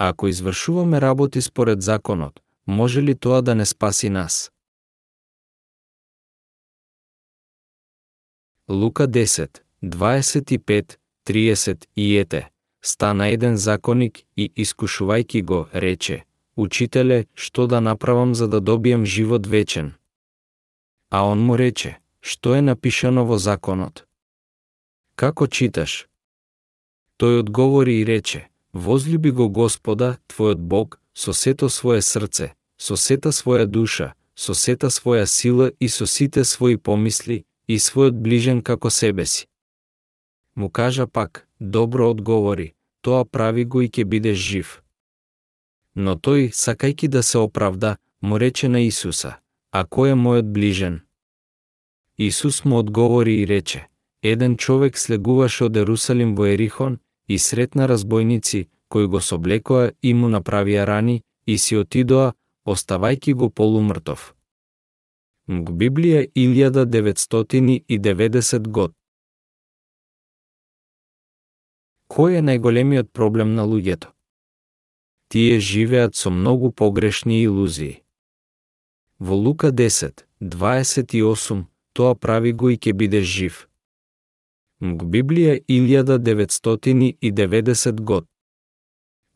А ако извршуваме работи според законот, може ли тоа да не спаси нас? Лука 10, 25, 30 и ете. Стана еден законик и, искушувајки го, рече, Учителе, што да направам за да добием живот вечен? А он му рече, што е напишано во законот? Како читаш? Тој одговори и рече, возлюби го Господа, твојот Бог, со сето свое срце, со сета своја душа, со сета своја сила и со сите своји помисли, и својот ближен како себе си. Му кажа пак, добро одговори, тоа прави го и ќе бидеш жив. Но тој, сакајки да се оправда, му рече на Исуса, а кој е мојот ближен? Исус му одговори и рече, еден човек слегуваше од Ерусалим во Ерихон и сретна разбойници, кои го соблекоа и му направија рани, и си отидоа, оставајки го полумртов. МГ Библија 1990 год. Кој е најголемиот проблем на луѓето? Тие живеат со многу погрешни илузии. Во Лука 10, 28, тоа прави го и ќе бидеш жив. МГ Библија 1990 год.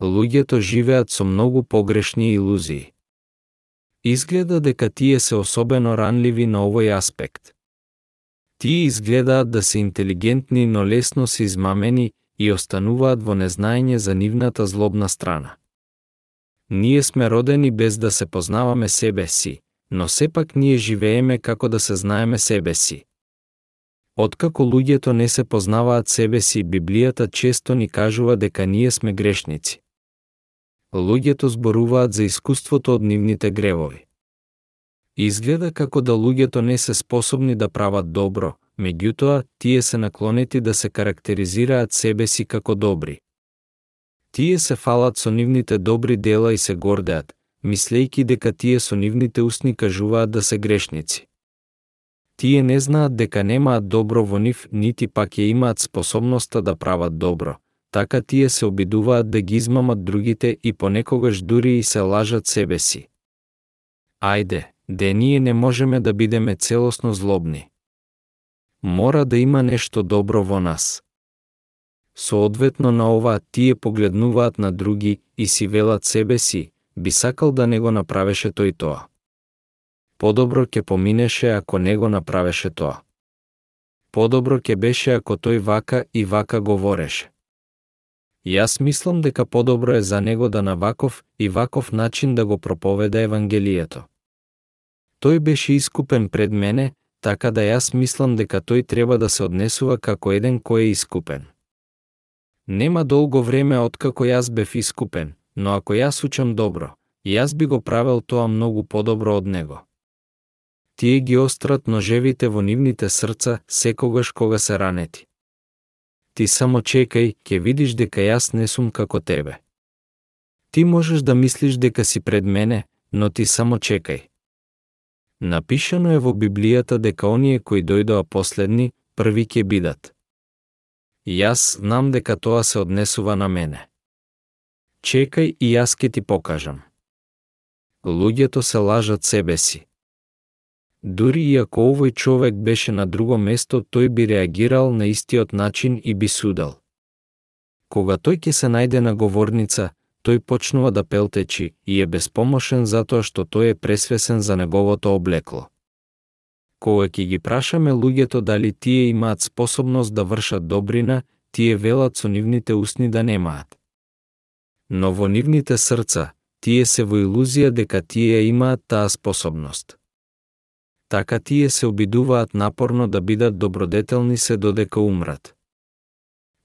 Луѓето живеат со многу погрешни илузии. Изгледа дека тие се особено ранливи на овој аспект. Тие изгледаат да се интелигентни, но лесно се измамени и остануваат во незнаење за нивната злобна страна. Ние сме родени без да се познаваме себе си, но сепак ние живееме како да се знаеме себе си. Откако луѓето не се познаваат себе си, Библијата често ни кажува дека ние сме грешници луѓето зборуваат за искуството од нивните гревови. Изгледа како да луѓето не се способни да прават добро, меѓутоа, тие се наклонети да се карактеризираат себе си како добри. Тие се фалат со нивните добри дела и се гордеат, мислејки дека тие со нивните усни кажуваат да се грешници. Тие не знаат дека немаат добро во нив, нити пак ја имаат способноста да прават добро, така тие се обидуваат да ги измамат другите и понекогаш дури и се лажат себе си. Ајде, де ние не можеме да бидеме целосно злобни. Мора да има нешто добро во нас. Соодветно на ова, тие погледнуваат на други и си велат себе си, би сакал да не го направеше тој тоа. Подобро ќе поминеше ако не го направеше тоа. Подобро ќе беше ако тој вака и вака говореше. Јас мислам дека подобро е за него да на ваков и ваков начин да го проповеда Евангелието. Тој беше искупен пред мене, така да јас мислам дека тој треба да се однесува како еден кој е искупен. Нема долго време откако јас бев искупен, но ако јас учам добро, јас би го правел тоа многу подобро од него. Тие ги острат ножевите во нивните срца секогаш кога се ранети. Ти само чекај, ќе видиш дека јас не сум како тебе. Ти можеш да мислиш дека си пред мене, но ти само чекај. Напишано е во Библијата дека оние кои дојдоа последни, први ќе бидат. Јас знам дека тоа се однесува на мене. Чекај и јас ќе ти покажам. Луѓето се лажат себе си. Дури и ако овој човек беше на друго место, тој би реагирал на истиот начин и би судал. Кога тој ќе се најде на говорница, тој почнува да пелтечи и е безпомошен затоа што тој е пресвесен за неговото облекло. Кога ќе ги прашаме луѓето дали тие имаат способност да вршат добрина, тие велат со нивните усни да немаат. Но во нивните срца, тие се во илузија дека тие имаат таа способност така тие се обидуваат напорно да бидат добродетелни се додека умрат.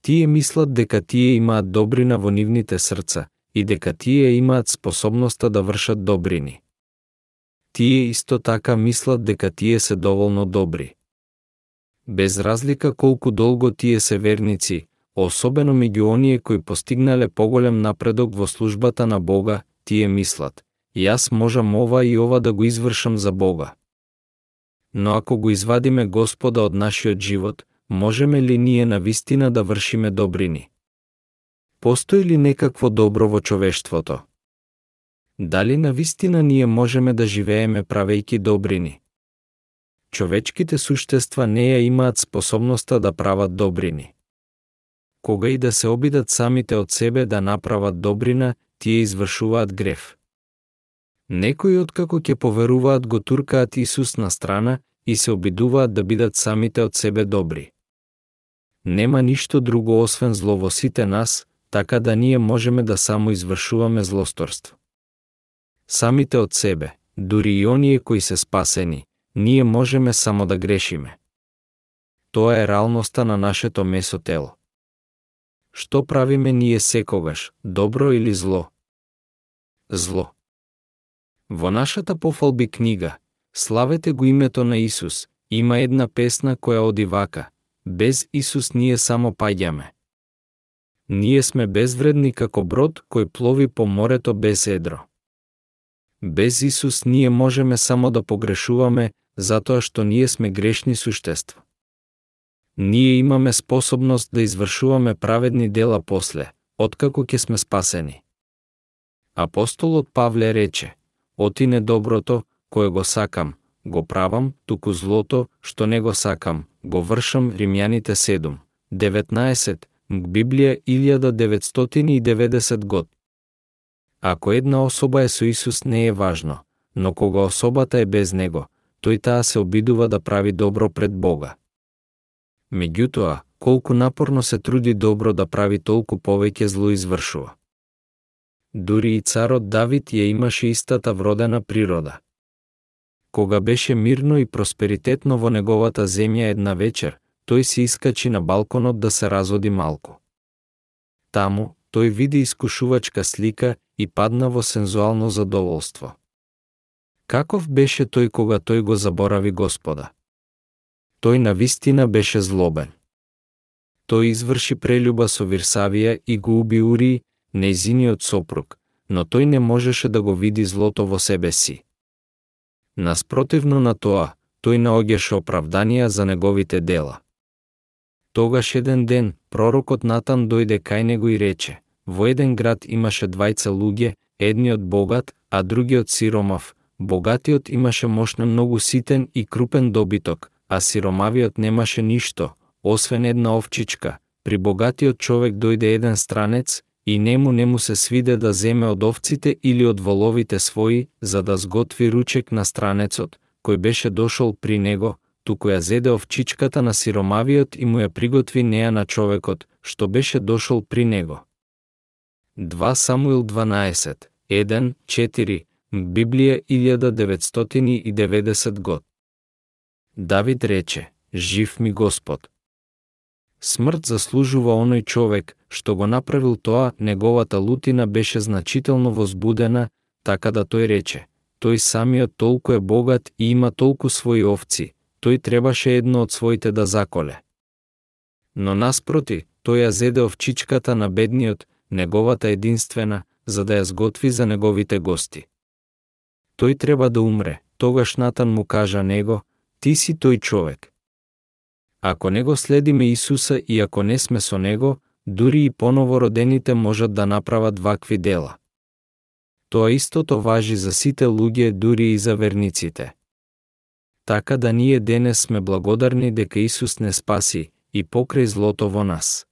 Тие мислат дека тие имаат добрина во нивните срца и дека тие имаат способноста да вршат добрини. Тие исто така мислат дека тие се доволно добри. Без разлика колку долго тие се верници, особено меѓу оние кои постигнале поголем напредок во службата на Бога, тие мислат, јас можам ова и ова да го извршам за Бога но ако го извадиме Господа од нашиот живот, можеме ли ние на вистина да вршиме добрини? Постои ли некакво добро во човештвото? Дали на вистина ние можеме да живееме правејки добрини? Човечките суштества не ја имаат способноста да прават добрини. Кога и да се обидат самите од себе да направат добрина, тие извршуваат грев. Некои откако ќе поверуваат го туркаат Исус на страна и се обидуваат да бидат самите од себе добри. Нема ништо друго освен зло во сите нас, така да ние можеме да само извршуваме злосторство. Самите од себе, дури и оние кои се спасени, ние можеме само да грешиме. Тоа е реалноста на нашето месо тело. Што правиме ние секогаш, добро или зло? Зло. Во нашата пофалби книга, Славете го името на Исус, има една песна која оди вака, без Исус ние само паѓаме. Ние сме безвредни како брод кој плови по морето без едро. Без Исус ние можеме само да погрешуваме, затоа што ние сме грешни суштества. Ние имаме способност да извршуваме праведни дела после, откако ќе сме спасени. Апостолот Павле рече, отине доброто, кое го сакам, го правам, туку злото, што не го сакам, го вршам Римјаните 7, 19, Библија 1990 год. Ако една особа е со Исус не е важно, но кога особата е без него, тој таа се обидува да прави добро пред Бога. Меѓутоа, колку напорно се труди добро да прави толку повеќе зло извршува. Дури и царот Давид ја имаше истата вродена природа. Кога беше мирно и просперитетно во неговата земја една вечер, тој се искачи на балконот да се разоди малку. Таму, тој види искушувачка слика и падна во сензуално задоволство. Каков беше тој кога тој го заборави Господа? Тој на вистина беше злобен. Тој изврши прелюба со Вирсавија и го уби Ури, нејзиниот сопруг, но тој не можеше да го види злото во себе си. Наспротивно на тоа, тој наоѓаше оправданија за неговите дела. Тогаш еден ден, пророкот Натан дојде кај него и рече, во еден град имаше двајца луѓе, едниот богат, а другиот сиромав. Богатиот имаше мошно многу ситен и крупен добиток, а сиромавиот немаше ништо, освен една овчичка. При богатиот човек дојде еден странец и нему нему се свиде да земе од овците или од воловите своји, за да сготви ручек на странецот, кој беше дошол при него, туку ја зеде овчичката на сиромавиот и му ја приготви неа на човекот, што беше дошол при него. 2 Самуил 12, 1, 4, Библија 1990 год. Давид рече, жив ми Господ, Смрт заслужува оној човек, што го направил тоа, неговата лутина беше значително возбудена, така да тој рече, тој самиот толку е богат и има толку своји овци, тој требаше едно од своите да заколе. Но наспроти, тој ја зеде овчичката на бедниот, неговата единствена, за да ја сготви за неговите гости. Тој треба да умре, тогаш Натан му кажа него, ти си тој човек. Ако не го следиме Исуса и ако не сме со Него, дури и поново родените можат да направат вакви дела. Тоа истото важи за сите луѓе, дури и за верниците. Така да ние денес сме благодарни дека Исус не спаси и покрај злото во нас.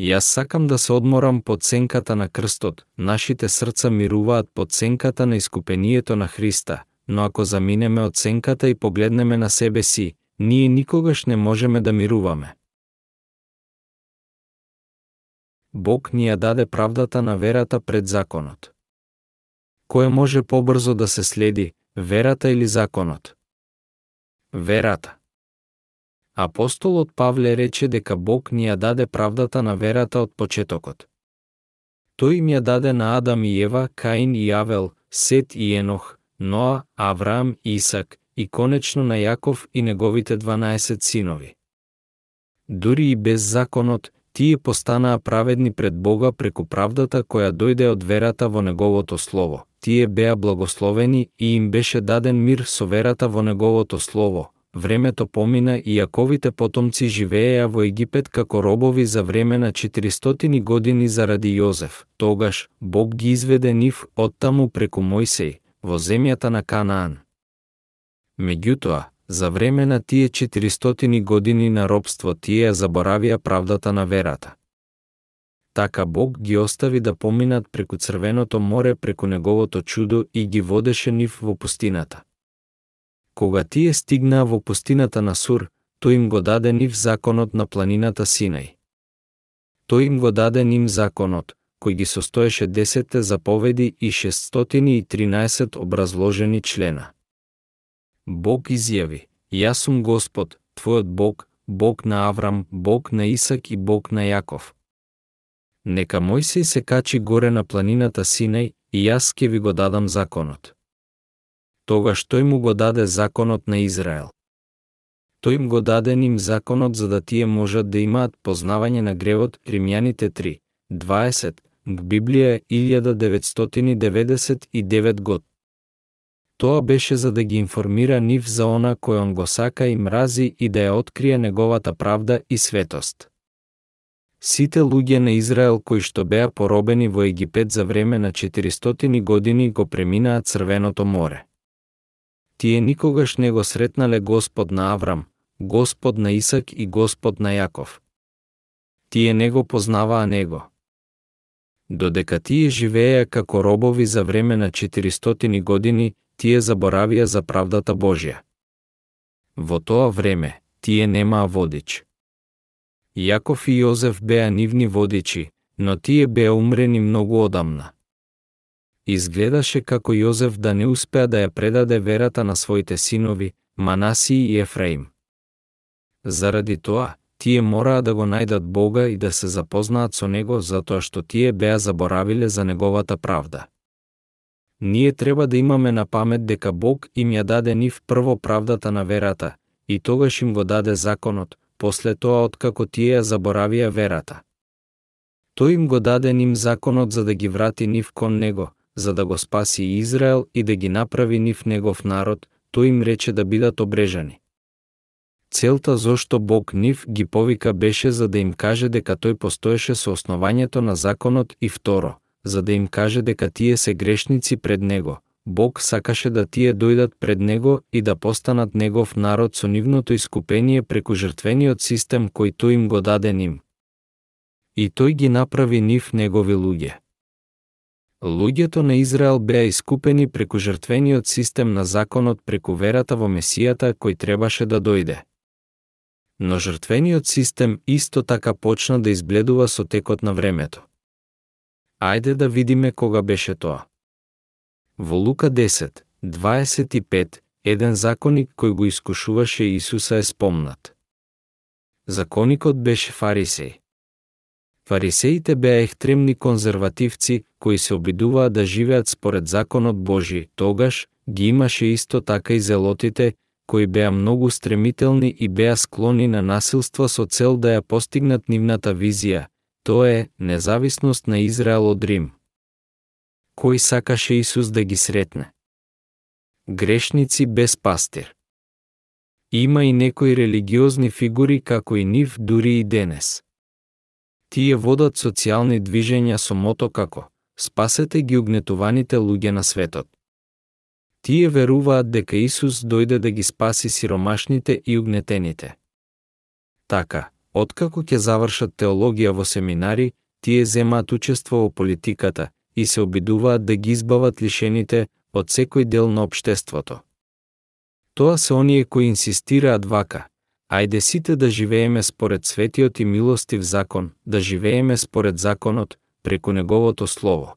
Јас сакам да се одморам под сенката на крстот, нашите срца мируваат под сенката на искупението на Христа, но ако заминеме од сенката и погледнеме на себе си, ние никогаш не можеме да мируваме. Бог ни ја даде правдата на верата пред законот. Кој може побрзо да се следи, верата или законот? Верата. Апостолот Павле рече дека Бог ни ја даде правдата на верата од почетокот. Тој им ја даде на Адам и Ева, Каин и Авел, Сет и Енох, Ноа, Авраам и Исак, и конечно на Јаков и неговите 12 синови. Дури и без законот, тие постанаа праведни пред Бога преку правдата која дојде од верата во Неговото Слово. Тие беа благословени и им беше даден мир со верата во Неговото Слово, времето помина и Јаковите потомци живееја во Египет како робови за време на 400 години заради Јозеф. Тогаш Бог ги изведе нив оттаму преку Мојсей во земјата на Канаан. Меѓутоа, за време на тие 400 години на робство тие заборавија правдата на верата. Така Бог ги остави да поминат преку Црвеното море преку неговото чудо и ги водеше нив во пустината. Кога тие стигнаа во пустината на Сур, тој им го даде нив законот на планината Синај. Тој им го даде ним законот, кој ги состоеше 10 заповеди и 613 образложени члена. Бог изјави, Јас сум Господ, твојот Бог, Бог на Аврам, Бог на Исак и Бог на Јаков. Нека Мојсей се качи горе на планината Синај и јас ќе ви го дадам законот тогаш тој му го даде законот на Израел. Тој им го даде ним законот за да тие можат да имаат познавање на гревот Римјаните 3, 20, Библија 1999 год. Тоа беше за да ги информира нив за она кој он го сака и мрази и да ја открие неговата правда и светост. Сите луѓе на Израел кои што беа поробени во Египет за време на 400 години го преминаа Црвеното море тие никогаш не го сретнале Господ на Аврам, Господ на Исак и Господ на Јаков. Тие не го познаваа него. Додека тие живееја како робови за време на 400 години, тие заборавија за правдата Божја. Во тоа време, тие немаа водич. Јаков и Јозеф беа нивни водичи, но тие беа умрени многу одамна. Изгледаше како Јозеф да не успеа да ја предаде верата на своите синови, Манаси и Ефраим. Заради тоа, тие мораа да го најдат Бога и да се запознаат со Него затоа што тие беа заборавиле за Неговата правда. Ние треба да имаме на памет дека Бог им ја даде нив прво правдата на верата, и тогаш им го даде законот, после тоа откако тие ја заборавија верата. Тој им го даде ним законот за да ги врати нив кон Него, за да го спаси Израел и да ги направи нив негов народ, тој им рече да бидат обрежани. Целта зошто Бог нив ги повика беше за да им каже дека тој постоеше со основањето на законот и второ, за да им каже дека тие се грешници пред Него. Бог сакаше да тие дојдат пред Него и да постанат Негов народ со нивното искупение преку жртвениот систем кој тој им го даде ним. И тој ги направи нив Негови луѓе. Луѓето на Израел беа искупени преку жртвениот систем на законот преку верата во Месијата кој требаше да дојде. Но жртвениот систем исто така почна да избледува со текот на времето. Ајде да видиме кога беше тоа. Во Лука 10, 25, еден законик кој го искушуваше Исуса е спомнат. Законикот беше фарисеј. Фарисеите беа екстремни конзервативци кои се обидуваа да живеат според законот Божи, тогаш ги имаше исто така и зелотите, кои беа многу стремителни и беа склони на насилство со цел да ја постигнат нивната визија, тоа е независност на Израел од Рим. Кој сакаше Исус да ги сретне? Грешници без пастир. Има и некои религиозни фигури како и нив дури и денес. Тие водат социјални движења со мото како «Спасете ги угнетуваните луѓе на светот». Тие веруваат дека Исус дојде да ги спаси сиромашните и угнетените. Така, откако ќе завршат теологија во семинари, тие земаат учество во политиката и се обидуваат да ги избават лишените од секој дел на обштеството. Тоа се оние кои инсистираат вака, Ајде сите да живееме според светиот и милостив закон, да живееме според законот, преку неговото слово.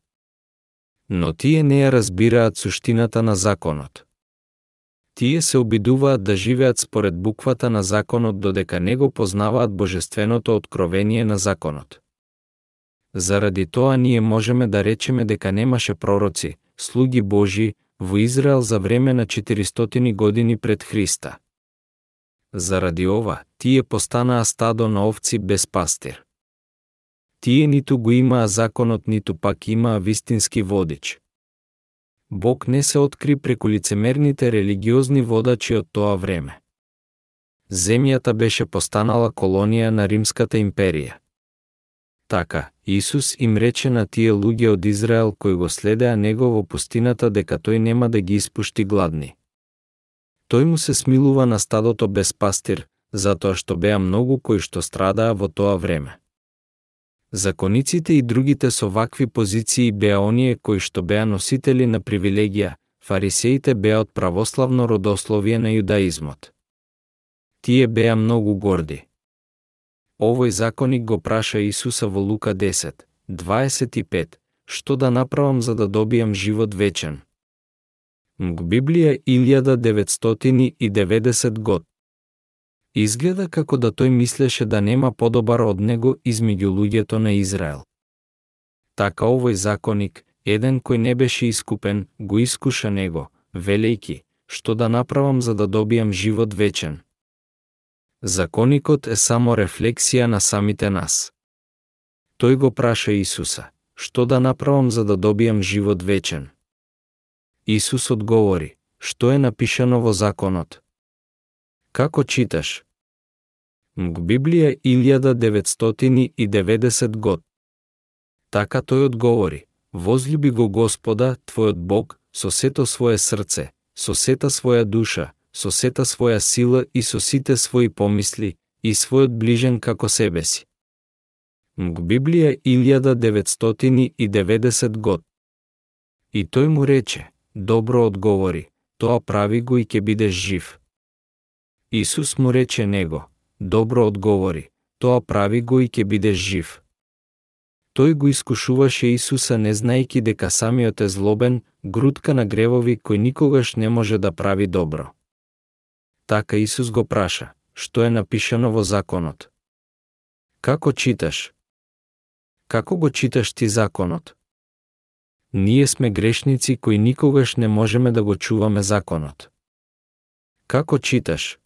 Но тие не ја разбираат суштината на законот. Тие се обидуваат да живеат според буквата на законот додека не го познаваат божественото откровение на законот. Заради тоа ние можеме да речеме дека немаше пророци, слуги Божи, во Израел за време на 400 години пред Христа. Заради ова, тие постанаа стадо на овци без пастир. Тие ниту го имаа законот, ниту пак имаа вистински водич. Бог не се откри преку лицемерните религиозни водачи од тоа време. земјата беше постанала колонија на Римската империја. Така, Исус им рече на тие луѓе од Израел кои го следеа него во пустината дека тој нема да ги испушти гладни. Тој му се смилува на стадото без пастир, затоа што беа многу кои што страдаа во тоа време. Закониците и другите со вакви позиции беа оние кои што беа носители на привилегија, фарисеите беа од православно родословие на јудаизмот. Тие беа многу горди. Овој законик го праша Исуса во Лука 10, 25, што да направам за да добијам живот вечен. Мг Библија 1990 год. Изгледа како да тој мислеше да нема подобар од него измеѓу луѓето на Израел. Така овој законик, еден кој не беше искупен, го искуша него, велејки, што да направам за да добијам живот вечен. Законикот е само рефлексија на самите нас. Тој го праша Исуса, што да направам за да добијам живот вечен? Исус одговори, што е напишано во законот? Како читаш? Мг Библија 1990 год. Така тој одговори, возлюби го Господа, твојот Бог, со сето своје срце, со сета своја душа, со сета своја сила и со сите своји помисли, и својот ближен како себе си. Мг Библија 1990 год. И тој му рече, добро одговори, тоа прави го и ќе бидеш жив. Исус му рече него, добро одговори, тоа прави го и ќе бидеш жив. Тој го искушуваше Исуса не знаејќи дека самиот е злобен, грудка на гревови кој никогаш не може да прави добро. Така Исус го праша, што е напишано во законот. Како читаш? Како го читаш ти законот? Ние сме грешници кои никогаш не можеме да го чуваме законот. Како читаш?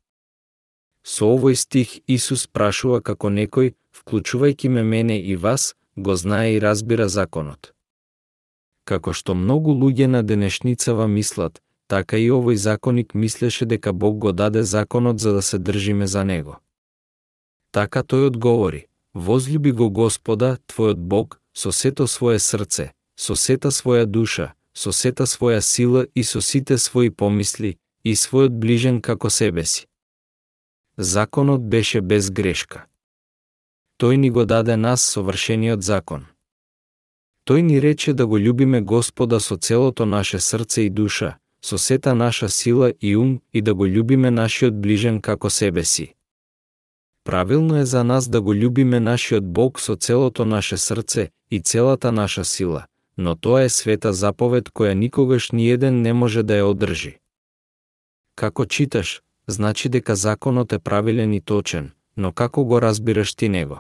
Со овој стих Исус прашува како некој, вклучувајќи ме мене и вас, го знае и разбира законот. Како што многу луѓе на денешницава мислат, така и овој законик мислеше дека Бог го даде законот за да се држиме за него. Така тој одговори, возлюби го Господа, твојот Бог, со сето свое срце, со сета своја душа, со сета своја сила и со сите своји помисли, и својот ближен како себе си. Законот беше без грешка. Тој ни го даде нас совршениот закон. Тој ни рече да го љубиме Господа со целото наше срце и душа, со сета наша сила и ум и да го љубиме нашиот ближен како себе си. Правилно е за нас да го љубиме нашиот Бог со целото наше срце и целата наша сила, но тоа е света заповед која никогаш ни еден не може да ја одржи. Како читаш, значи дека законот е правилен и точен, но како го разбираш ти него?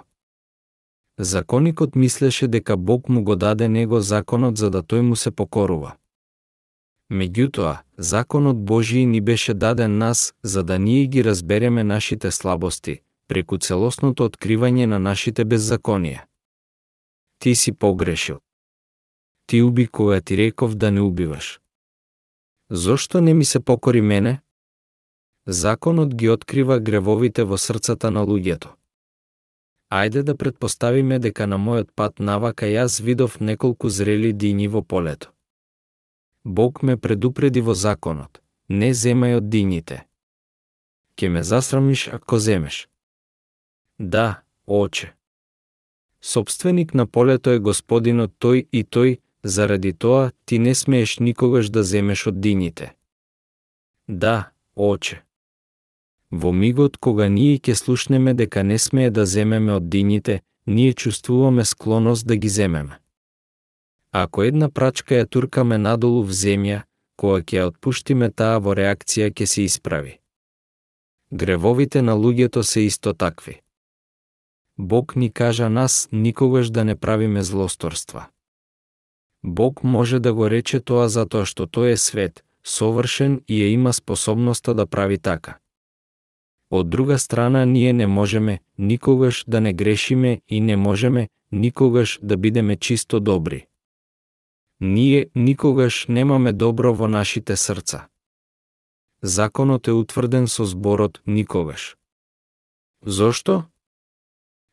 Законикот мислеше дека Бог му го даде него законот за да тој му се покорува. Меѓутоа, законот Божии ни беше даден нас за да ние ги разбереме нашите слабости, преку целосното откривање на нашите беззаконија. Ти си погрешил. Ти уби кога ти реков да не убиваш. Зошто не ми се покори мене? Законот ги открива гревовите во срцата на луѓето. Ајде да предпоставиме дека на мојот пат навака јас видов неколку зрели дини во полето. Бог ме предупреди во законот, не земај од дините. Ке ме засрамиш ако земеш. Да, оче. Собственик на полето е господинот тој и тој, заради тоа ти не смееш никогаш да земеш од дините. Да, оче. Во мигот кога ние ќе слушнеме дека не смее да земеме од дините, ние чувствуваме склоност да ги земеме. Ако една прачка ја туркаме надолу в земја, кога ќе ја отпуштиме таа во реакција ќе се исправи. Гревовите на луѓето се исто такви. Бог ни кажа нас никогаш да не правиме злосторства. Бог може да го рече тоа затоа што тој е свет, совршен и ја има способноста да прави така. Од друга страна, ние не можеме никогаш да не грешиме и не можеме никогаш да бидеме чисто добри ние никогаш немаме добро во нашите срца. Законот е утврден со зборот никогаш. Зошто?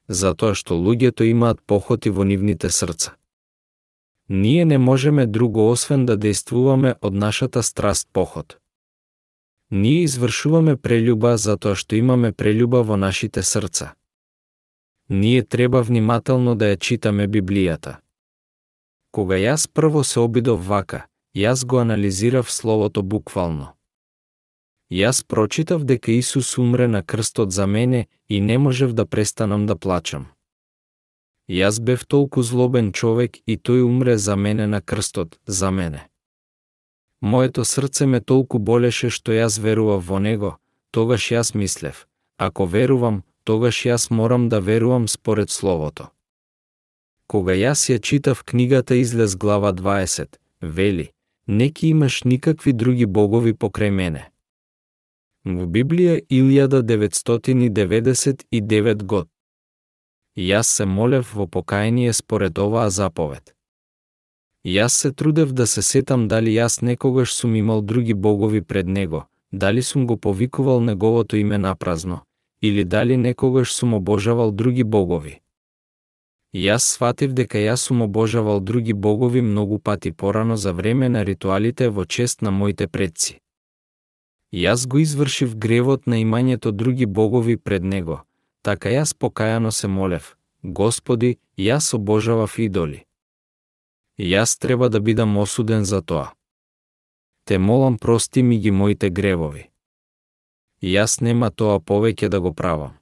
Затоа што луѓето имаат похоти во нивните срца. Ние не можеме друго освен да действуваме од нашата страст поход. Ние извршуваме прелюба затоа што имаме прелюба во нашите срца. Ние треба внимателно да ја читаме Библијата. Кога јас прво се обидов вака, јас го анализирав словото буквално. Јас прочитав дека Исус умре на крстот за мене и не можев да престанам да плачам. Јас бев толку злобен човек и тој умре за мене на крстот, за мене. Моето срце ме толку болеше што јас верував во него, тогаш јас мислев, ако верувам, тогаш јас морам да верувам според Словото. Кога јас ја читав книгата Излез глава 20, вели, неки имаш никакви други богови покрај мене. Во Библија 1999 год. Јас се молев во покаяние според оваа заповед. Јас се трудев да се сетам дали јас некогаш сум имал други богови пред него, дали сум го повикувал неговото име напразно, или дали некогаш сум обожавал други богови. Јас сватив дека јас сум обожавал други богови многу пати порано за време на ритуалите во чест на моите предци. Јас го извршив гревот на имањето други богови пред него, така јас покајано се молев, Господи, јас обожавав идоли. Јас треба да бидам осуден за тоа. Те молам прости ми ги моите гревови. Јас нема тоа повеќе да го правам.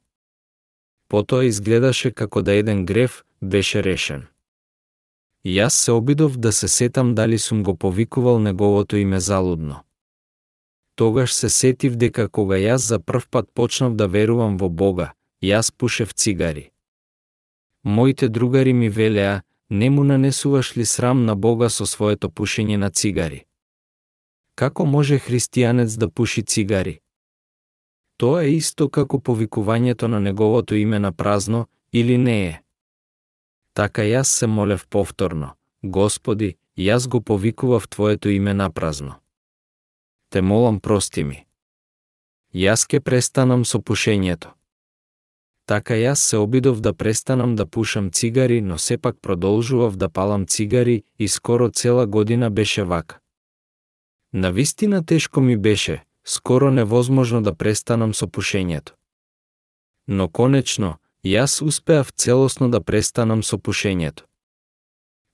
Потоа изгледаше како да еден грев беше решен. Јас се обидов да се сетам дали сум го повикувал неговото име залудно. Тогаш се сетив дека кога јас за прв пат почнав да верувам во Бога, јас пушев цигари. Моите другари ми велеа, не му нанесуваш ли срам на Бога со своето пушење на цигари? Како може христијанец да пуши цигари? Тоа е исто како повикувањето на неговото име на празно или не е. Така јас се молев повторно, Господи, јас го повикував Твоето име на празно. Те молам прости ми. Јас ке престанам со пушењето. Така јас се обидов да престанам да пушам цигари, но сепак продолжував да палам цигари и скоро цела година беше вака. На вистина тешко ми беше, скоро невозможно да престанам со пушењето. Но конечно, јас успеав целосно да престанам со пушењето.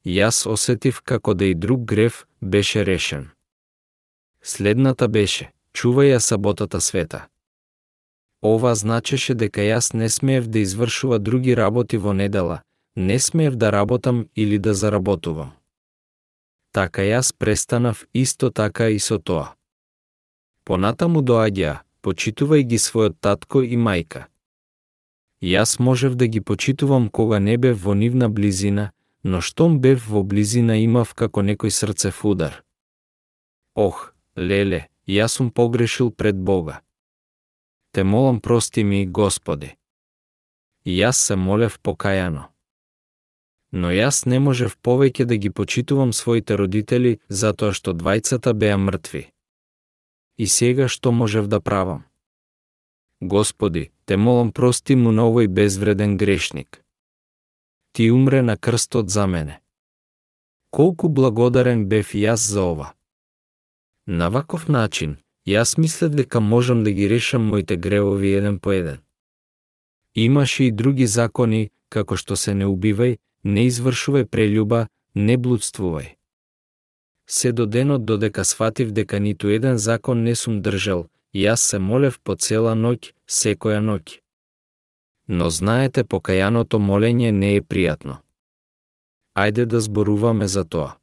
Јас осетив како да и друг грев беше решен. Следната беше, чувај ја саботата света. Ова значеше дека јас не смеев да извршува други работи во недела, не смеев да работам или да заработувам. Така јас престанав исто така и со тоа. Понатаму доаѓа, почитувај ги својот татко и мајка. Јас можев да ги почитувам кога не бев во нивна близина, но штом бев во близина имав како некој срцев удар. Ох, леле, јас сум погрешил пред Бога. Те молам прости ми, Господи. И јас се молев покајано. Но јас не можев повеќе да ги почитувам своите родители затоа што двајцата беа мртви. И сега што можев да правам? Господи, те молам прости му на овој безвреден грешник. Ти умре на крстот за мене. Колку благодарен бев јас за ова. На ваков начин, јас мислев дека можам да ги решам моите гревови еден по еден. Имаше и други закони, како што се не убивај, не извршувај прелюба, не блудствувај се до денот додека сватив дека ниту еден закон не сум држал, јас се молев по цела ноќ, секоја ноќ. Но знаете, покајаното молење не е пријатно. Ајде да зборуваме за тоа.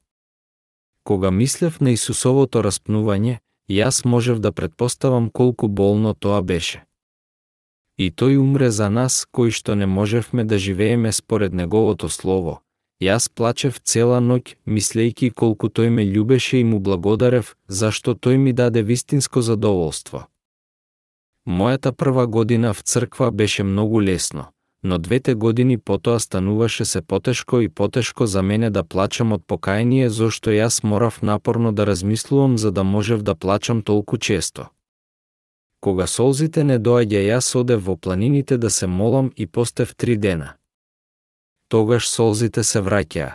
Кога мислев на Исусовото распнување, јас можев да предпоставам колку болно тоа беше. И тој умре за нас, кои што не можевме да живееме според Неговото Слово, Јас плачев цела ноќ, мислејки колку тој ме љубеше и му благодарев, зашто тој ми даде вистинско задоволство. Мојата прва година в црква беше многу лесно, но двете години потоа стануваше се потешко и потешко за мене да плачам од покаяние зашто јас морав напорно да размислувам за да можев да плачам толку често. Кога солзите не доаѓа, јас одев во планините да се молам и постев три дена. Тогаш солзите се враќаа.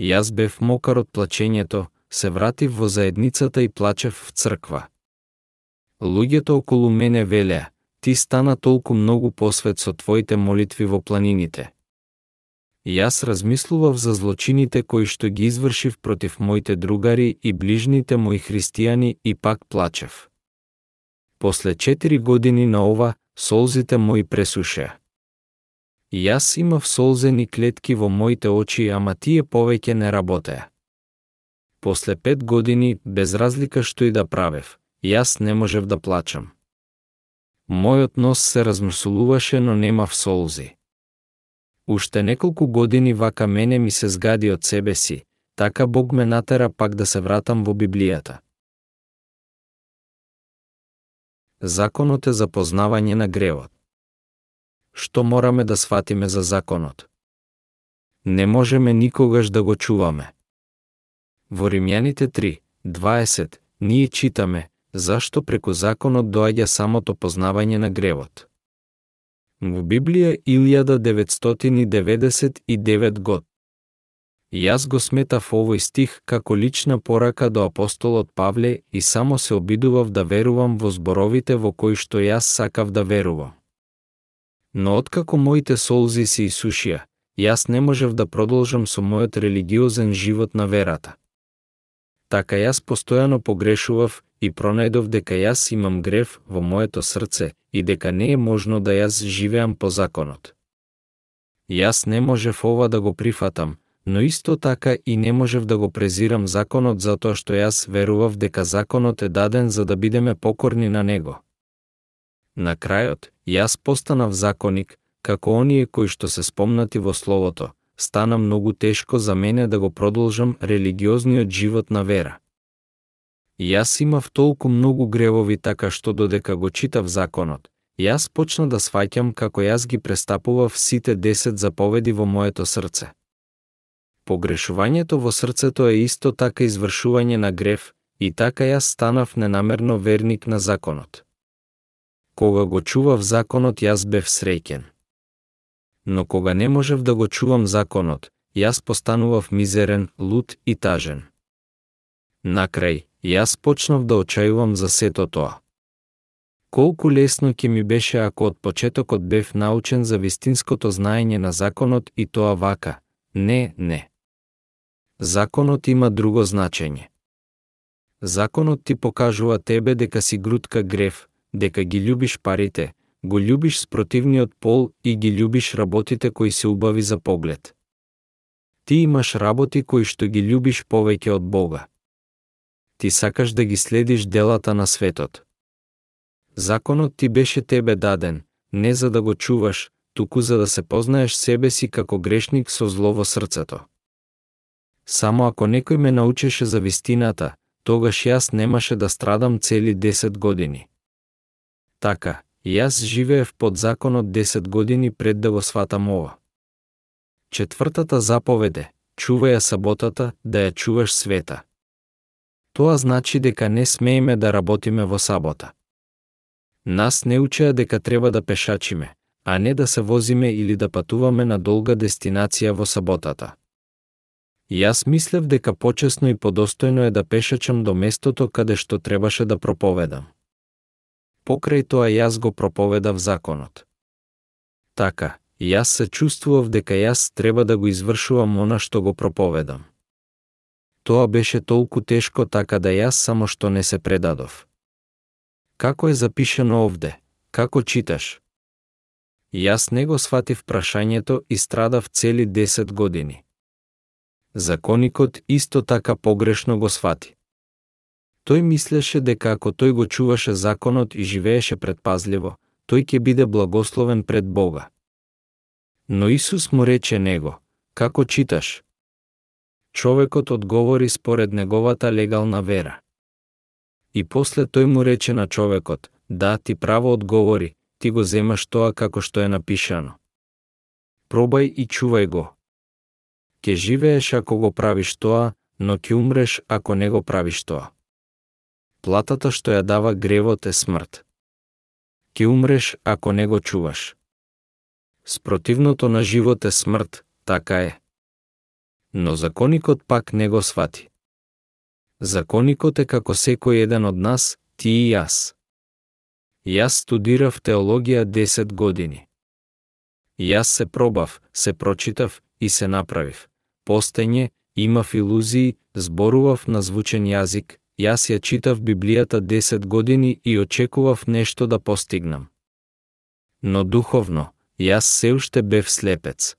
Јас бев мокар од плачењето, се вратив во заедницата и плачев в црква. Луѓето околу мене велеа, ти стана толку многу посвет со твоите молитви во планините. Јас размислував за злочините кои што ги извршив против моите другари и ближните мои христијани и пак плачев. После четири години на ова, солзите мои пресушеа. Јас имав солзени клетки во моите очи, ама тие повеќе не работеа. После пет години, без разлика што и да правев, јас не можев да плачам. Мојот нос се размрсулуваше, но немав солзи. Уште неколку години вака мене ми се згади од себе си, така Бог ме натера пак да се вратам во Библијата. Законот е за познавање на гревот. Што мораме да сватиме за законот? Не можеме никогаш да го чуваме. Во Римјаните 3, 20, ние читаме, зашто преку законот доаѓа самото познавање на гревот. Во Библија 1999 год. Јас го сметав овој стих како лична порака до апостолот Павле и само се обидував да верувам во зборовите во кои што јас сакав да верувам. Но откако моите солзи се исушија, јас не можев да продолжам со мојот религиозен живот на верата. Така јас постојано погрешував и пронајдов дека јас имам грев во моето срце и дека не е можно да јас живеам по законот. Јас не можев ова да го прифатам, но исто така и не можев да го презирам законот затоа што јас верував дека законот е даден за да бидеме покорни на него. На крајот, јас постанав законик, како оние кои што се спомнати во Словото, стана многу тешко за мене да го продолжам религиозниот живот на вера. Јас имав толку многу гревови така што додека го читав законот, јас почна да сваќам како јас ги престапував сите 10 заповеди во моето срце. Погрешувањето во срцето е исто така извршување на грев, и така јас станав ненамерно верник на законот. Кога го чував законот, јас бев среќен. Но кога не можев да го чувам законот, јас постанував мизерен, лут и тажен. Накрај, Јас почнав да очајувам за сето тоа. Колку лесно ќе ми беше ако од почетокот бев научен за вистинското знаење на законот и тоа вака. Не, не. Законот има друго значење. Законот ти покажува тебе дека си грудка грев, дека ги љубиш парите, го љубиш спротивниот пол и ги љубиш работите кои се убави за поглед. Ти имаш работи кои што ги љубиш повеќе од Бога ти сакаш да ги следиш делата на светот. Законот ти беше тебе даден, не за да го чуваш, туку за да се познаеш себе си како грешник со зло во срцето. Само ако некој ме научеше за вистината, тогаш јас немаше да страдам цели 10 години. Така, јас живеев под законот 10 години пред да го сватам ова. Четвртата заповеде, чувај ја саботата, да ја чуваш света. Тоа значи дека не смееме да работиме во сабота. Нас не учеа дека треба да пешачиме, а не да се возиме или да патуваме на долга дестинација во саботата. Јас мислев дека почесно и подостојно е да пешачам до местото каде што требаше да проповедам. Покрај тоа јас го проповедав законот. Така, јас се чувствував дека јас треба да го извршувам она што го проповедам. Тоа беше толку тешко така да јас само што не се предадов. Како е запишено овде? Како читаш? Јас не го сватив прашањето и страдав цели 10 години. Законикот исто така погрешно го свати. Тој мислеше дека ако тој го чуваше законот и живееше предпазливо, тој ќе биде благословен пред Бога. Но Исус му рече него, како читаш? Човекот одговори според неговата легална вера. И после тој му рече на човекот, да, ти право одговори, ти го земаш тоа како што е напишано. Пробај и чувај го. Ке живееш ако го правиш тоа, но ќе умреш ако не го правиш тоа. платата што ја дава гревот е смрт. Ке умреш ако не го чуваш. Спротивното на живот е смрт, така е. Но законикот пак не го свати. Законикот е како секој еден од нас, ти и јас. Јас студирав теологија 10 години. Јас се пробав, се прочитав и се направив. Постење, имав илузии, зборував на звучен јазик, јас ја читав Библијата 10 години и очекував нешто да постигнам. Но духовно, јас се уште бев слепец.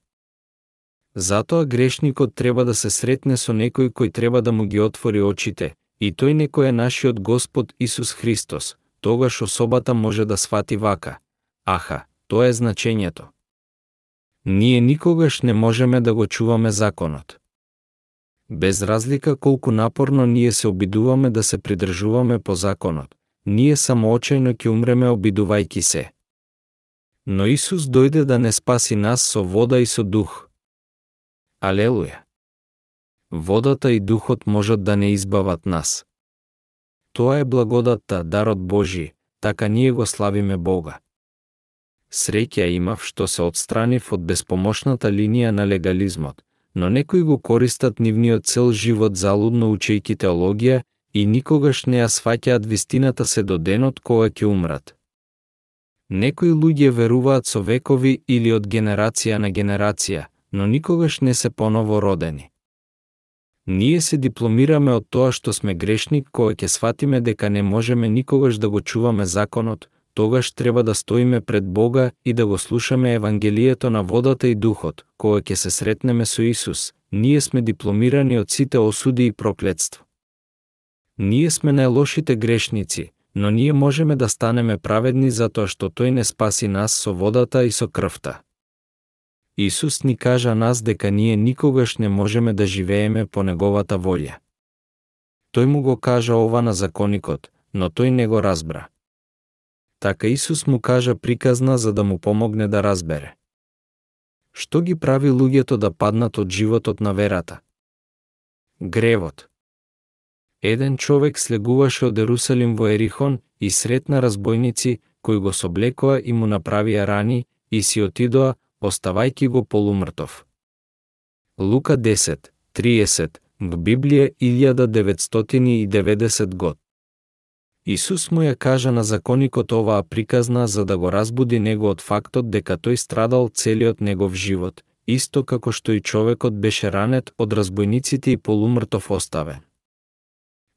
Затоа грешникот треба да се сретне со некој кој треба да му ги отвори очите, и тој некој е нашиот Господ Исус Христос, тогаш особата може да свати вака. Аха, тоа е значењето. Ние никогаш не можеме да го чуваме законот. Без разлика колку напорно ние се обидуваме да се придржуваме по законот, ние само очајно ќе умреме обидувајки се. Но Исус дојде да не спаси нас со вода и со дух. Алелуја! Водата и духот можат да не избават нас. Тоа е благодатта, дарот Божи, така ние го славиме Бога. Среќа имав што се отстранив од беспомошната линија на легализмот, но некои го користат нивниот цел живот залудно учејки теологија и никогаш не ја сваќаат вистината се до денот кога ќе умрат. Некои луѓе веруваат со векови или од генерација на генерација, но никогаш не се поново родени. Ние се дипломираме од тоа што сме грешни кога ќе сватиме дека не можеме никогаш да го чуваме законот, тогаш треба да стоиме пред Бога и да го слушаме Евангелието на водата и духот, кога ќе се сретнеме со Исус, ние сме дипломирани од сите осуди и проклетство. Ние сме најлошите грешници, но ние можеме да станеме праведни затоа што Тој не спаси нас со водата и со крвта. Исус ни кажа нас дека ние никогаш не можеме да живееме по Неговата волја. Тој му го кажа ова на законикот, но тој не го разбра. Така Исус му кажа приказна за да му помогне да разбере. Што ги прави луѓето да паднат од животот на верата? Гревот. Еден човек слегуваше од Ерусалим во Ерихон и сретна разбойници кои го соблекоа и му направија рани и си отидоа, оставајки го полумртов. Лука 10, 30, Библија 1990 год. Исус му ја кажа на законикот оваа приказна за да го разбуди него од фактот дека тој страдал целиот негов живот, исто како што и човекот беше ранет од разбойниците и полумртов оставен.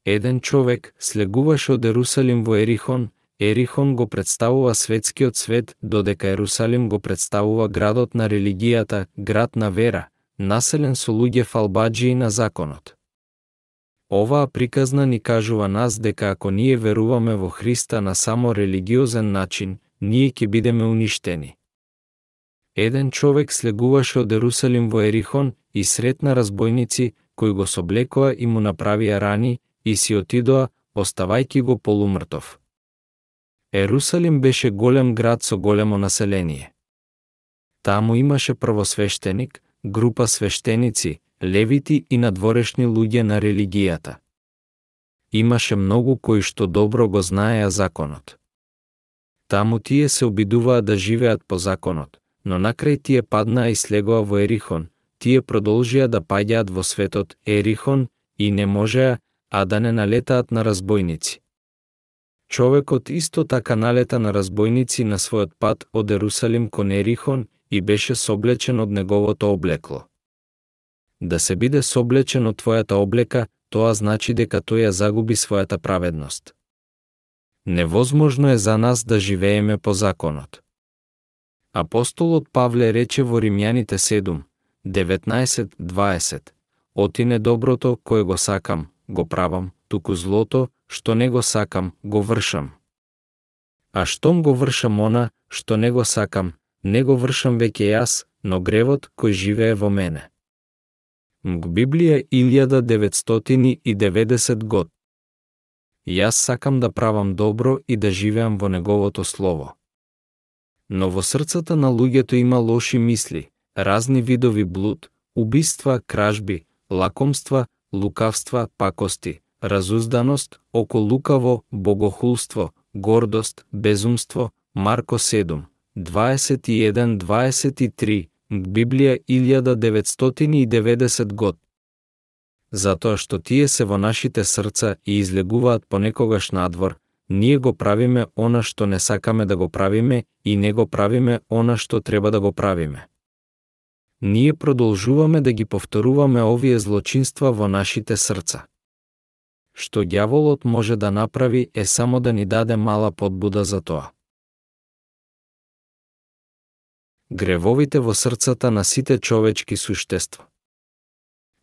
Еден човек слегуваше од Ерусалим во Ерихон, Ерихон го представува светскиот свет, додека Ерусалим го представува градот на религијата, град на вера, населен со луѓе фалбаджии на законот. Оваа приказна ни кажува нас дека ако ние веруваме во Христа на само религиозен начин, ние ќе бидеме уништени. Еден човек слегуваше од Ерусалим во Ерихон и сретна разбойници кои го соблекоа и му направија рани и си отидоа, оставајки го полумртов. Ерусалим беше голем град со големо население. Таму имаше првосвештеник, група свештеници, левити и надворешни луѓе на религијата. Имаше многу кои што добро го знаеа законот. Таму тие се обидуваа да живеат по законот, но накрај тие паднаа и слегоа во Ерихон, тие продолжија да паѓаат во светот Ерихон и не можеа, а да не налетаат на разбойници. Човекот исто така налета на разбойници на својот пат од Ерусалим кон Ерихон и беше соблечен од неговото облекло. Да се биде соблечен од твојата облека, тоа значи дека тој ја загуби својата праведност. Невозможно е за нас да живееме по законот. Апостолот Павле рече во Римјаните 7, 19-20, Оти не доброто кое го сакам, го правам, туку злото, што не го сакам, го вршам. А штом го вршам она, што не го сакам, не го вршам веќе јас, но гревот кој живее во мене. Мг Библија 1990 год. Јас сакам да правам добро и да живеам во Неговото Слово. Но во срцата на луѓето има лоши мисли, разни видови блуд, убиства, кражби, лакомства, лукавства, пакости, разузданост, околукаво, богохулство, гордост, безумство, Марко 7, 21-23, Библија 1990 год. Затоа што тие се во нашите срца и излегуваат понекогаш надвор, ние го правиме она што не сакаме да го правиме и не го правиме она што треба да го правиме. Ние продолжуваме да ги повторуваме овие злочинства во нашите срца. Што ѓаволот може да направи е само да ни даде мала подбуда за тоа. Гревовите во срцата на сите човечки суштества.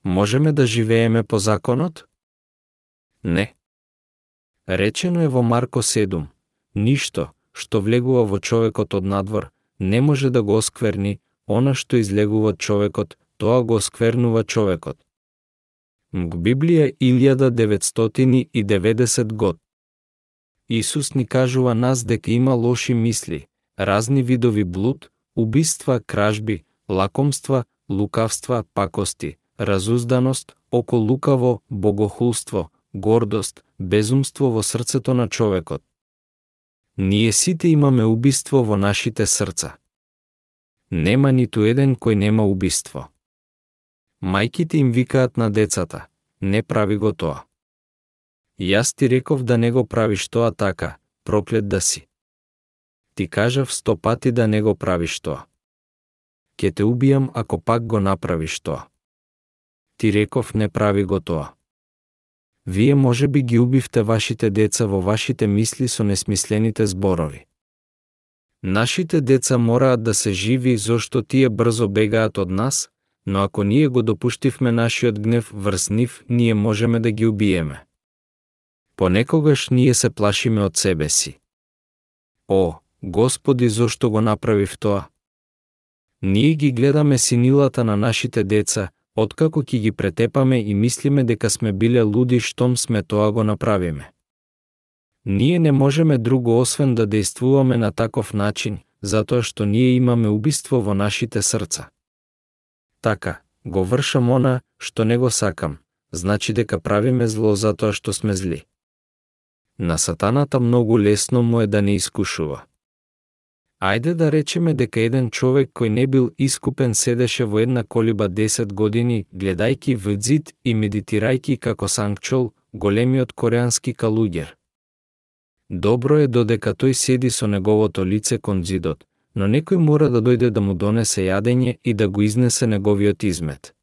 Можеме да живееме по законот? Не. Речено е во Марко 7, ништо што влегува во човекот од надвор не може да го оскверни, она што излегува од човекот, тоа го осквернува човекот. Мг Библија 1990 год. Исус ни кажува нас дека има лоши мисли, разни видови блуд, убиства, кражби, лакомства, лукавства, пакости, разузданост, око лукаво, богохулство, гордост, безумство во срцето на човекот. Ние сите имаме убиство во нашите срца. Нема ниту еден кој нема убиство. Мајките им викаат на децата, не прави го тоа. Јас ти реков да не го правиш тоа така, проклет да си. Ти кажав сто пати да не го правиш тоа. Ке те убијам ако пак го направиш тоа. Ти реков не прави го тоа. Вие може би ги убивте вашите деца во вашите мисли со несмислените зборови. Нашите деца мораат да се живи зошто тие брзо бегаат од нас, но ако ние го допуштивме нашиот гнев врз нив, ние можеме да ги убиеме. Понекогаш ние се плашиме од себе си. О, Господи, зошто го направив тоа? Ние ги гледаме синилата на нашите деца, откако ќе ги претепаме и мислиме дека сме биле луди штом сме тоа го направиме. Ние не можеме друго освен да действуваме на таков начин, затоа што ние имаме убиство во нашите срца. Така, го вршам она што не го сакам, значи дека правиме зло затоа што сме зли. На сатаната многу лесно му е да не искушува. Ајде да речеме дека еден човек кој не бил искупен седеше во една колиба 10 години, гледајки в зид и медитирајки како Сангчол, големиот кореански калуѓер. Добро е додека тој седи со неговото лице кон зидот, но некој мора да дојде да му донесе јадење и да го изнесе неговиот измет.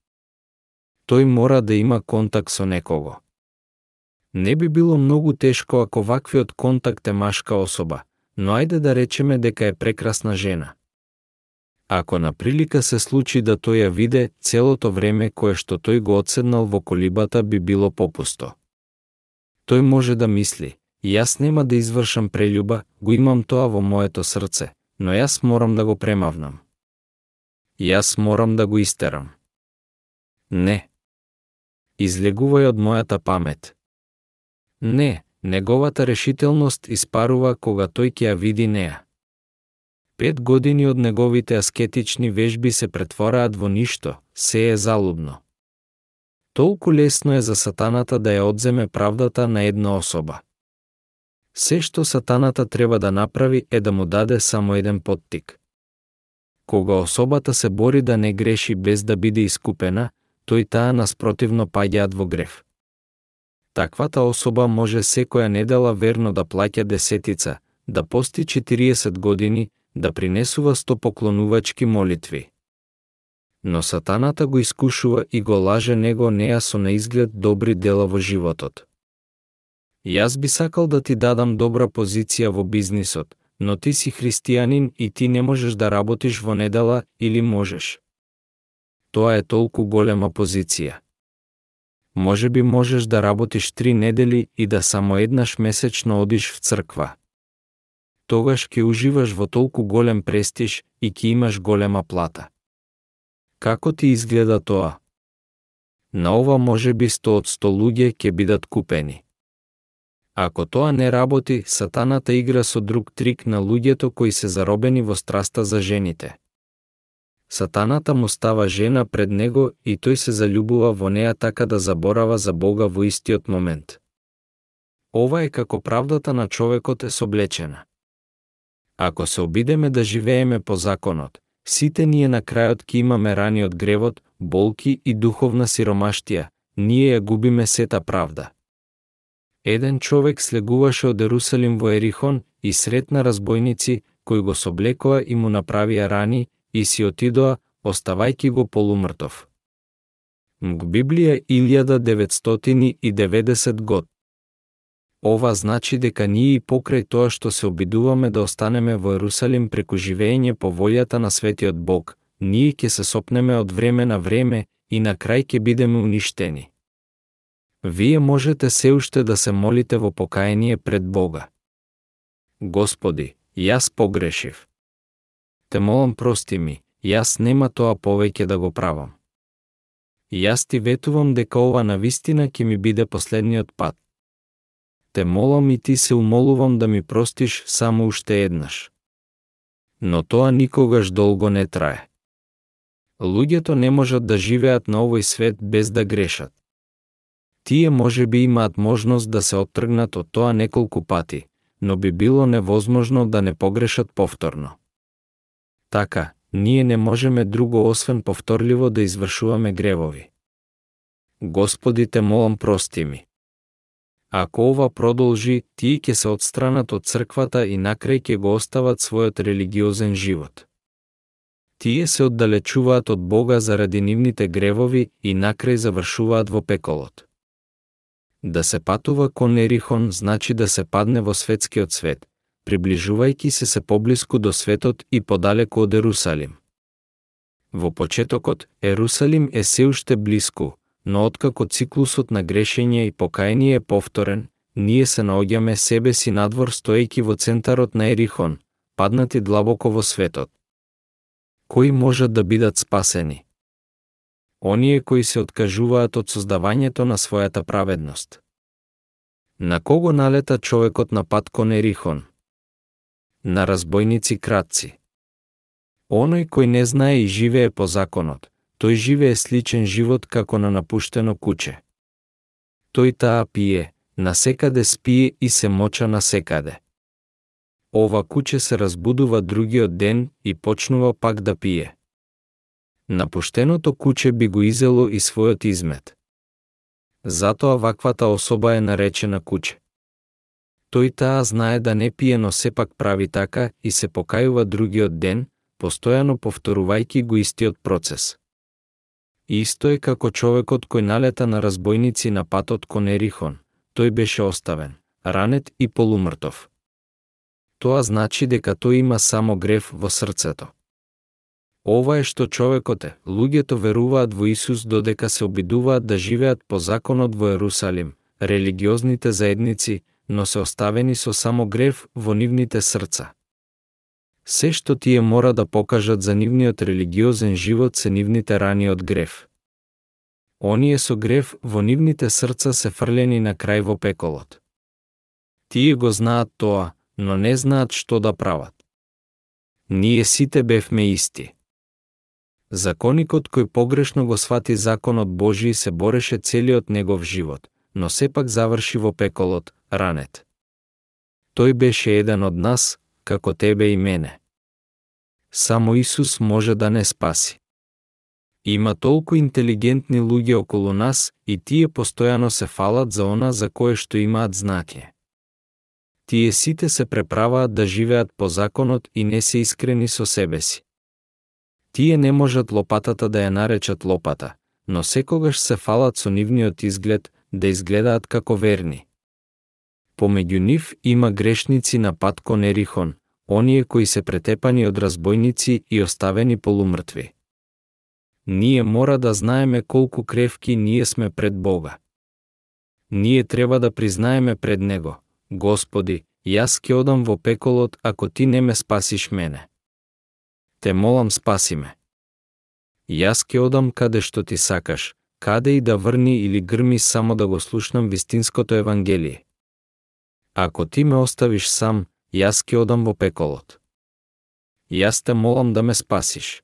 Тој мора да има контакт со некого. Не би било многу тешко ако ваквиот контакт е машка особа, но ајде да речеме дека е прекрасна жена. Ако на прилика се случи да тој ја виде, целото време кое што тој го одседнал во колибата би било попусто. Тој може да мисли, јас нема да извршам прелюба, го имам тоа во моето срце, но јас морам да го премавнам. Јас морам да го истерам. Не. Излегувај од мојата памет. Не, Неговата решителност испарува кога тој ќе ја види неа. Пет години од неговите аскетични вежби се претвораат во ништо, се е залудно. Толку лесно е за сатаната да ја одземе правдата на една особа. Се што сатаната треба да направи е да му даде само еден поттик. Кога особата се бори да не греши без да биде искупена, тој таа наспротивно паѓаат во грев. Таквата особа може секоја недела верно да плаќа десетица, да пости 40 години, да принесува сто поклонувачки молитви. Но сатаната го искушува и го лаже него неа со наизглед добри дела во животот. Јас би сакал да ти дадам добра позиција во бизнисот, но ти си христијанин и ти не можеш да работиш во недела или можеш. Тоа е толку голема позиција. Може би можеш да работиш три недели и да само еднаш месечно одиш в црква. Тогаш ќе уживаш во толку голем престиж и ќе имаш голема плата. Како ти изгледа тоа? На ова може би 100 од 100 луѓе ќе бидат купени. Ако тоа не работи, сатаната игра со друг трик на луѓето кои се заробени во страста за жените. Сатаната му става жена пред него и тој се заљубува во неа така да заборава за Бога во истиот момент. Ова е како правдата на човекот е соблечена. Ако се обидеме да живееме по законот, сите ние на крајот ќе имаме рани од гревот, болки и духовна сиромаштија, ние ја губиме сета правда. Еден човек слегуваше од Ерусалим во Ерихон и сретна разбойници кои го соблекоа и му направија рани и си отидоа, оставајки го полумртов. Мг Библија 1990 год. Ова значи дека ние и покрај тоа што се обидуваме да останеме во Ерусалим преку живење по волјата на светиот Бог, ние ќе се сопнеме од време на време и на крај ќе бидеме уништени. Вие можете се уште да се молите во покаяние пред Бога. Господи, јас погрешив. Те молам прости ми, јас нема тоа повеќе да го правам. Јас ти ветувам дека ова на вистина ќе ми биде последниот пат. Те молам и ти се умолувам да ми простиш само уште еднаш. Но тоа никогаш долго не трае. Луѓето не можат да живеат на овој свет без да грешат. Тие може би имаат можност да се оттргнат од тоа неколку пати, но би било невозможно да не погрешат повторно. Така, ние не можеме друго освен повторливо да извршуваме гревови. Господи те молам прости ми. Ако ова продолжи, тие ќе се отстранат од црквата и накрај ќе го остават својот религиозен живот. Тие се оддалечуваат од Бога заради нивните гревови и накрај завршуваат во пеколот. Да се патува кон Ерихон значи да се падне во светскиот свет, приближувајќи се се поблиску до светот и подалеку од Ерусалим. Во почетокот, Ерусалим е се уште блиску, но откако циклусот на грешење и покаяние е повторен, ние се наоѓаме себе си надвор стоејќи во центарот на Ерихон, паднати длабоко во светот. Кои можат да бидат спасени? Оние кои се откажуваат од создавањето на својата праведност. На кого налета човекот на пат кон Ерихон? На разбойници кратци. Оној кој не знае и живее по законот, тој живее сличен живот како на напуштено куче. Тој таа пие, насекаде спие и се моча насекаде. Ова куче се разбудува другиот ден и почнува пак да пие. Напуштеното куче би го изело и својот измет. Затоа ваквата особа е наречена куче. Тој таа знае да не пие, но сепак прави така и се покајува другиот ден, постојано повторувајќи го истиот процес. Исто е како човекот кој налета на разбойници на патот кон Ерихон. Тој беше оставен, ранет и полумртов. Тоа значи дека тој има само грев во срцето. Ова е што човекот е. Луѓето веруваат во Исус додека се обидуваат да живеат по законот во Ерусалим, религиозните заедници, но се оставени со само грев во нивните срца. Се што тие мора да покажат за нивниот религиозен живот се нивните рани од грев. Оние со грев во нивните срца се фрлени на крај во пеколот. Тие го знаат тоа, но не знаат што да прават. Ние сите бевме исти. Законикот кој погрешно го свати законот Божи се бореше целиот негов живот, но сепак заврши во пеколот, ранет. Тој беше еден од нас, како тебе и мене. Само Исус може да не спаси. Има толку интелигентни луѓе околу нас и тие постојано се фалат за она за кое што имаат знаке. Тие сите се преправаат да живеат по законот и не се искрени со себе си. Тие не можат лопатата да ја наречат лопата, но секогаш се фалат со нивниот изглед да изгледаат како верни. Помеѓу нив има грешници на пат кон Ерихон, оние кои се претепани од разбойници и оставени полумртви. Ние мора да знаеме колку кревки ние сме пред Бога. Ние треба да признаеме пред Него, Господи, јас ќе одам во пеколот ако Ти не ме спасиш мене. Те молам спаси ме. Јас ќе одам каде што Ти сакаш, каде и да врни или грми само да го слушнам вистинското Евангелие. Ако ти ме оставиш сам, јас ќе одам во пеколот. Јас те молам да ме спасиш.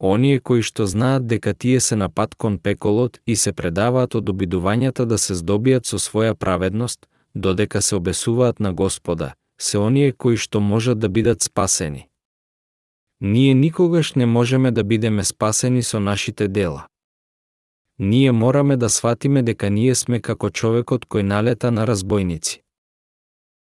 Оние кои што знаат дека тие се на пат кон пеколот и се предаваат од обидувањата да се здобијат со своја праведност, додека се обесуваат на Господа, се оние кои што можат да бидат спасени. Ние никогаш не можеме да бидеме спасени со нашите дела. Ние мораме да сватиме дека ние сме како човекот кој налета на разбойници.